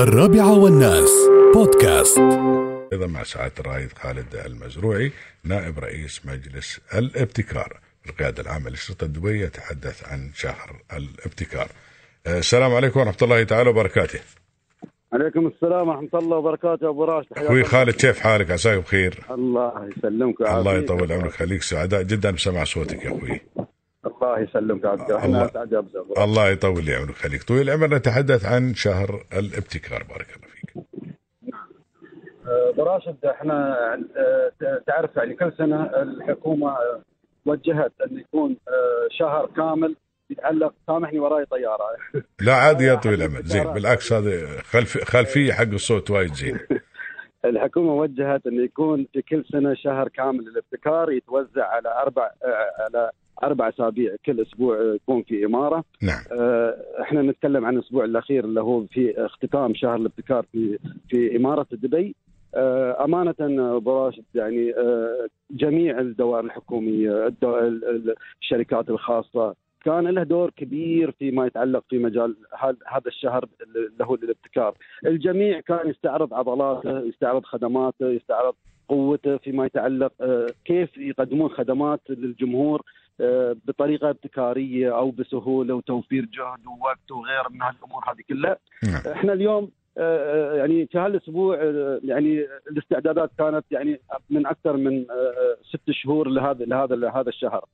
الرابعة والناس بودكاست أيضا مع سعادة الرائد خالد المزروعي نائب رئيس مجلس الابتكار القيادة العامة لشرطه دبي يتحدث عن شهر الابتكار. آه، السلام عليكم ورحمة الله تعالى وبركاته. عليكم السلام ورحمة الله وبركاته أبو راشد الله. خالد كيف حالك عساك بخير؟ الله يسلمك الله. يطول عمرك خليك سعداء جدا بسمع صوتك يا أخوي. الله يسلمك عبد الله. إحنا اسعد يا أبو راشد. الله يطول لي عمرك خليك طويل العمر نتحدث عن شهر الابتكار بارك الله فيك. آه، أبو راشد إحنا آه، تعرف يعني كل سنة الحكومة آه، وجهت أن يكون آه، شهر كامل يتعلق سامحني وراي طيارة لا عادي يا طويل العمر زين بالعكس هذا خلف خلفية حق الصوت وايد زين. الحكومة وجهت أن يكون في كل سنة شهر كامل للابتكار يتوزع على أربع آه، على أربع أسابيع كل أسبوع آه، يكون في إمارة. نعم. آه، إحنا نتكلم عن الأسبوع الأخير اللي هو في اختتام شهر الابتكار في في إمارة دبي. آه، أمانة أبو راشد يعني آه، جميع الدوائر الحكومية الدو- ال- ال- الشركات الخاصة. كان له دور كبير فيما يتعلق في مجال هذا الشهر اللي هو الابتكار. الجميع كان يستعرض عضلاته يستعرض خدماته يستعرض قوته فيما يتعلق كيف يقدمون خدمات للجمهور. بطريقة ابتكارية أو بسهولة وتوفير جهد ووقت وغيره من هالأمور هذه كلها نعم إحنا اليوم آه، يعني في هالأسبوع آه، يعني الاستعدادات كانت يعني من أكثر من آه، ست شهور لهذا لهذا لهذا الشهر.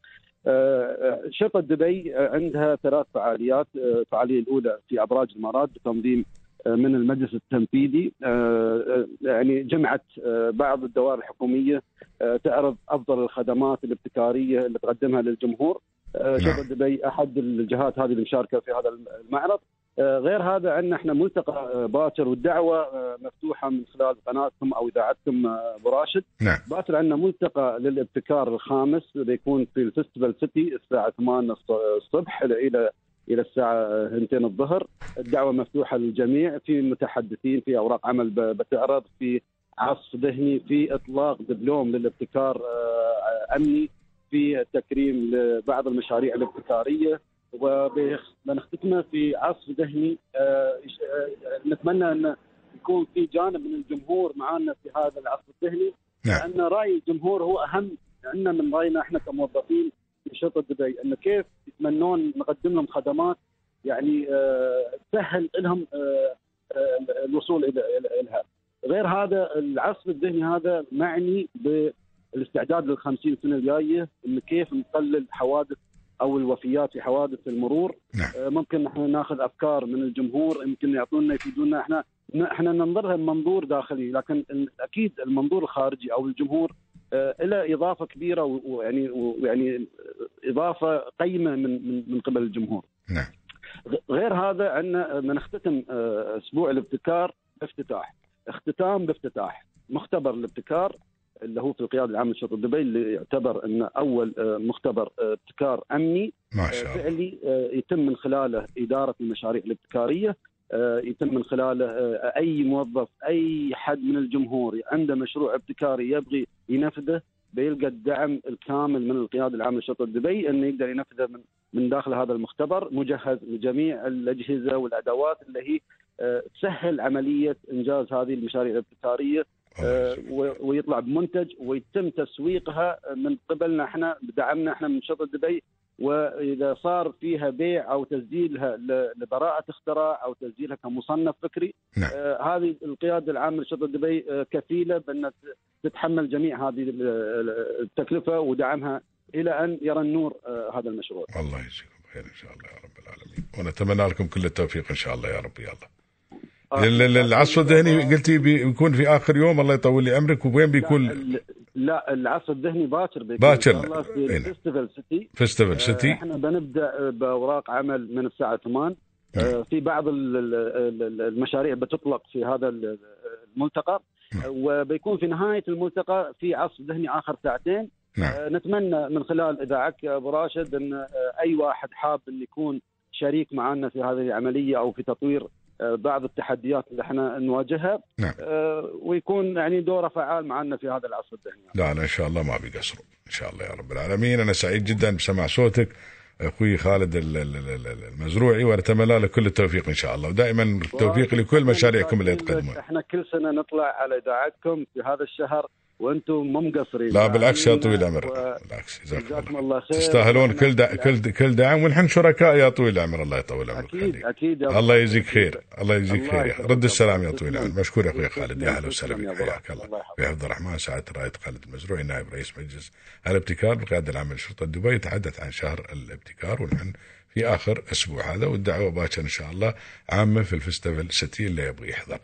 آه، شرطة دبي آه، عندها ثلاث فعاليات، آه، الفعالية الأولى في أبراج الامارات بتنظيم آه، من المجلس التنفيذي آه، آه، يعني جمعت آه، بعض الدوائر الحكومية تعرض أفضل الخدمات الابتكارية اللي تقدمها للجمهور. نعم. شرطه دبي أحد الجهات هذه اللي مشاركة في هذا المعرض. غير هذا عندنا إحنا ملتقى باكر والدعوة مفتوحة من خلال قناتكم أو إذاعتكم أبو راشد نعم باكر عندنا ملتقى للابتكار الخامس بيكون في الفستيفال سيتي الساعة 8 الص- الصبح إلى إلى الساعة 2 الظهر. الدعوة مفتوحة للجميع. في متحدثين في أوراق عمل بتعرض في عصف ذهني في إطلاق دبلوم للابتكار آه، أمني في تكريم لبعض المشاريع الابتكارية. وبنختتمه في عصف ذهني آه، آه، نتمنى أن يكون في جانب من الجمهور معنا في هذا العصف الذهني. نعم. لأن رأي الجمهور هو أهم عندنا من رأينا إحنا كموظفين في شرطه دبي إنه كيف يتمنون نقدم لهم خدمات يعني آه، تسهل لهم آه، آه، الوصول إلى الها. غير هذا العصف الذهني هذا معني بالاستعداد لل 50 سنة الجاية إنه كيف نقلل حوادث أو الوفيات في حوادث المرور نعم. ممكن إحنا ناخذ أفكار من الجمهور يمكن يعطونا يفيدونا إحنا إحنا ننظرها من منظور داخلي لكن أكيد المنظور الخارجي أو الجمهور له إضافة كبيرة ويعني ويعني إضافة قيمة من من من قبل الجمهور. نعم. غير هذا عندنا بنختتم آه، أسبوع الابتكار بافتتاح. اختتام بافتتاح. مختبر الابتكار اللي هو في القيادة العامة لشرطة دبي اللي يعتبر انه أول آه، مختبر آه، ابتكار أمني ما شاء الله. فعلي يتم من خلاله إدارة المشاريع الابتكارية يتم من خلاله أي موظف أي حد من الجمهور عنده مشروع ابتكاري يبغي ينفذه بيلقى الدعم الكامل من القيادة العامة لشرطة دبي إنه يقدر ينفذه من من داخل هذا المختبر مجهز بجميع الأجهزة والأدوات اللي هي آه، تسهل عملية إنجاز هذه المشاريع الابتكاريه آه،. و- ويطلع بمنتج ويتم تسويقها من قبلنا إحنا بدعمنا إحنا من شرطة دبي وإذا صار فيها بيع أو تسجيلها لبراءة اختراع أو تسجيلها كمصنف فكري نعم. آه هذه القيادة العامة لشرطة دبي آه كفيلة بأن تتحمل جميع هذه ال- ال- التكلفة ودعمها إلى أن يرى النور آه هذا المشروع. الله يجزيكم خير إن شاء الله يا رب العالمين. ونتمنى لكم كل التوفيق إن شاء الله يا رب. يلا. ال- العصف الذهني قلتي بيكون في آخر يوم الله يطول لي عمرك وين بيكون؟ لا, العصف الذهني باكر باكر. في هنا. الفيستيفال سيتي فيستيفال سيتي إحنا بنبدأ بأوراق عمل من الساعة 8 آه، في بعض ال- ال- ال- المشاريع بتطلق في هذا ال- الملتقى. نعم. آه، وبيكون في نهاية الملتقى في عصف ذهني آخر ساعتين. نعم. آه، نتمنى من خلال إذاعتك يا أبو راشد إن أي واحد حاب إن يكون شريك معنا في هذه العملية أو في تطوير بعض التحديات اللي إحنا نواجهها نعم. آه، ويكون يعني دوره فعال معنا في هذا العصر الذهني. لا لا إن شاء الله ما بيقصروا إن شاء الله يا رب العالمين. أنا سعيد جدا بسمع صوتك أخوي خالد ال- ال- ال- ال- المزروعي ونتمنى له كل التوفيق إن شاء الله. ودائما التوفيق لكل مشاريعكم اللي تقدمون. إحنا كل سنة نطلع على إذاعتكم في هذا الشهر. وأنتم مو مقصرين لا بالعكس يا طويل و- العمر بالعكس جزاكم الله خير. تستاهلون كل دع... كل كل دعم ونحن شركاء يا طويل العمر. الله يطول عمرك أكيد ويخليك. أكيد يا الله يجزيك. خير. الله يجزيك خير يخليك رد يا السلام يا طويل. العمر. مشكور يا أخوي خالد. يا أهلا وسهلا يا بك. حياك الله. عبد الرحمن سعادة رائد خالد المزروعي نائب رئيس مجلس الابتكار بالقياده العامه لشرطة دبي. يتحدث عن شهر الابتكار ونحن في آخر أسبوع هذا. والدعوة باكر إن شاء الله عامة في الفستيفال سيتي اللي يبغى يحضر.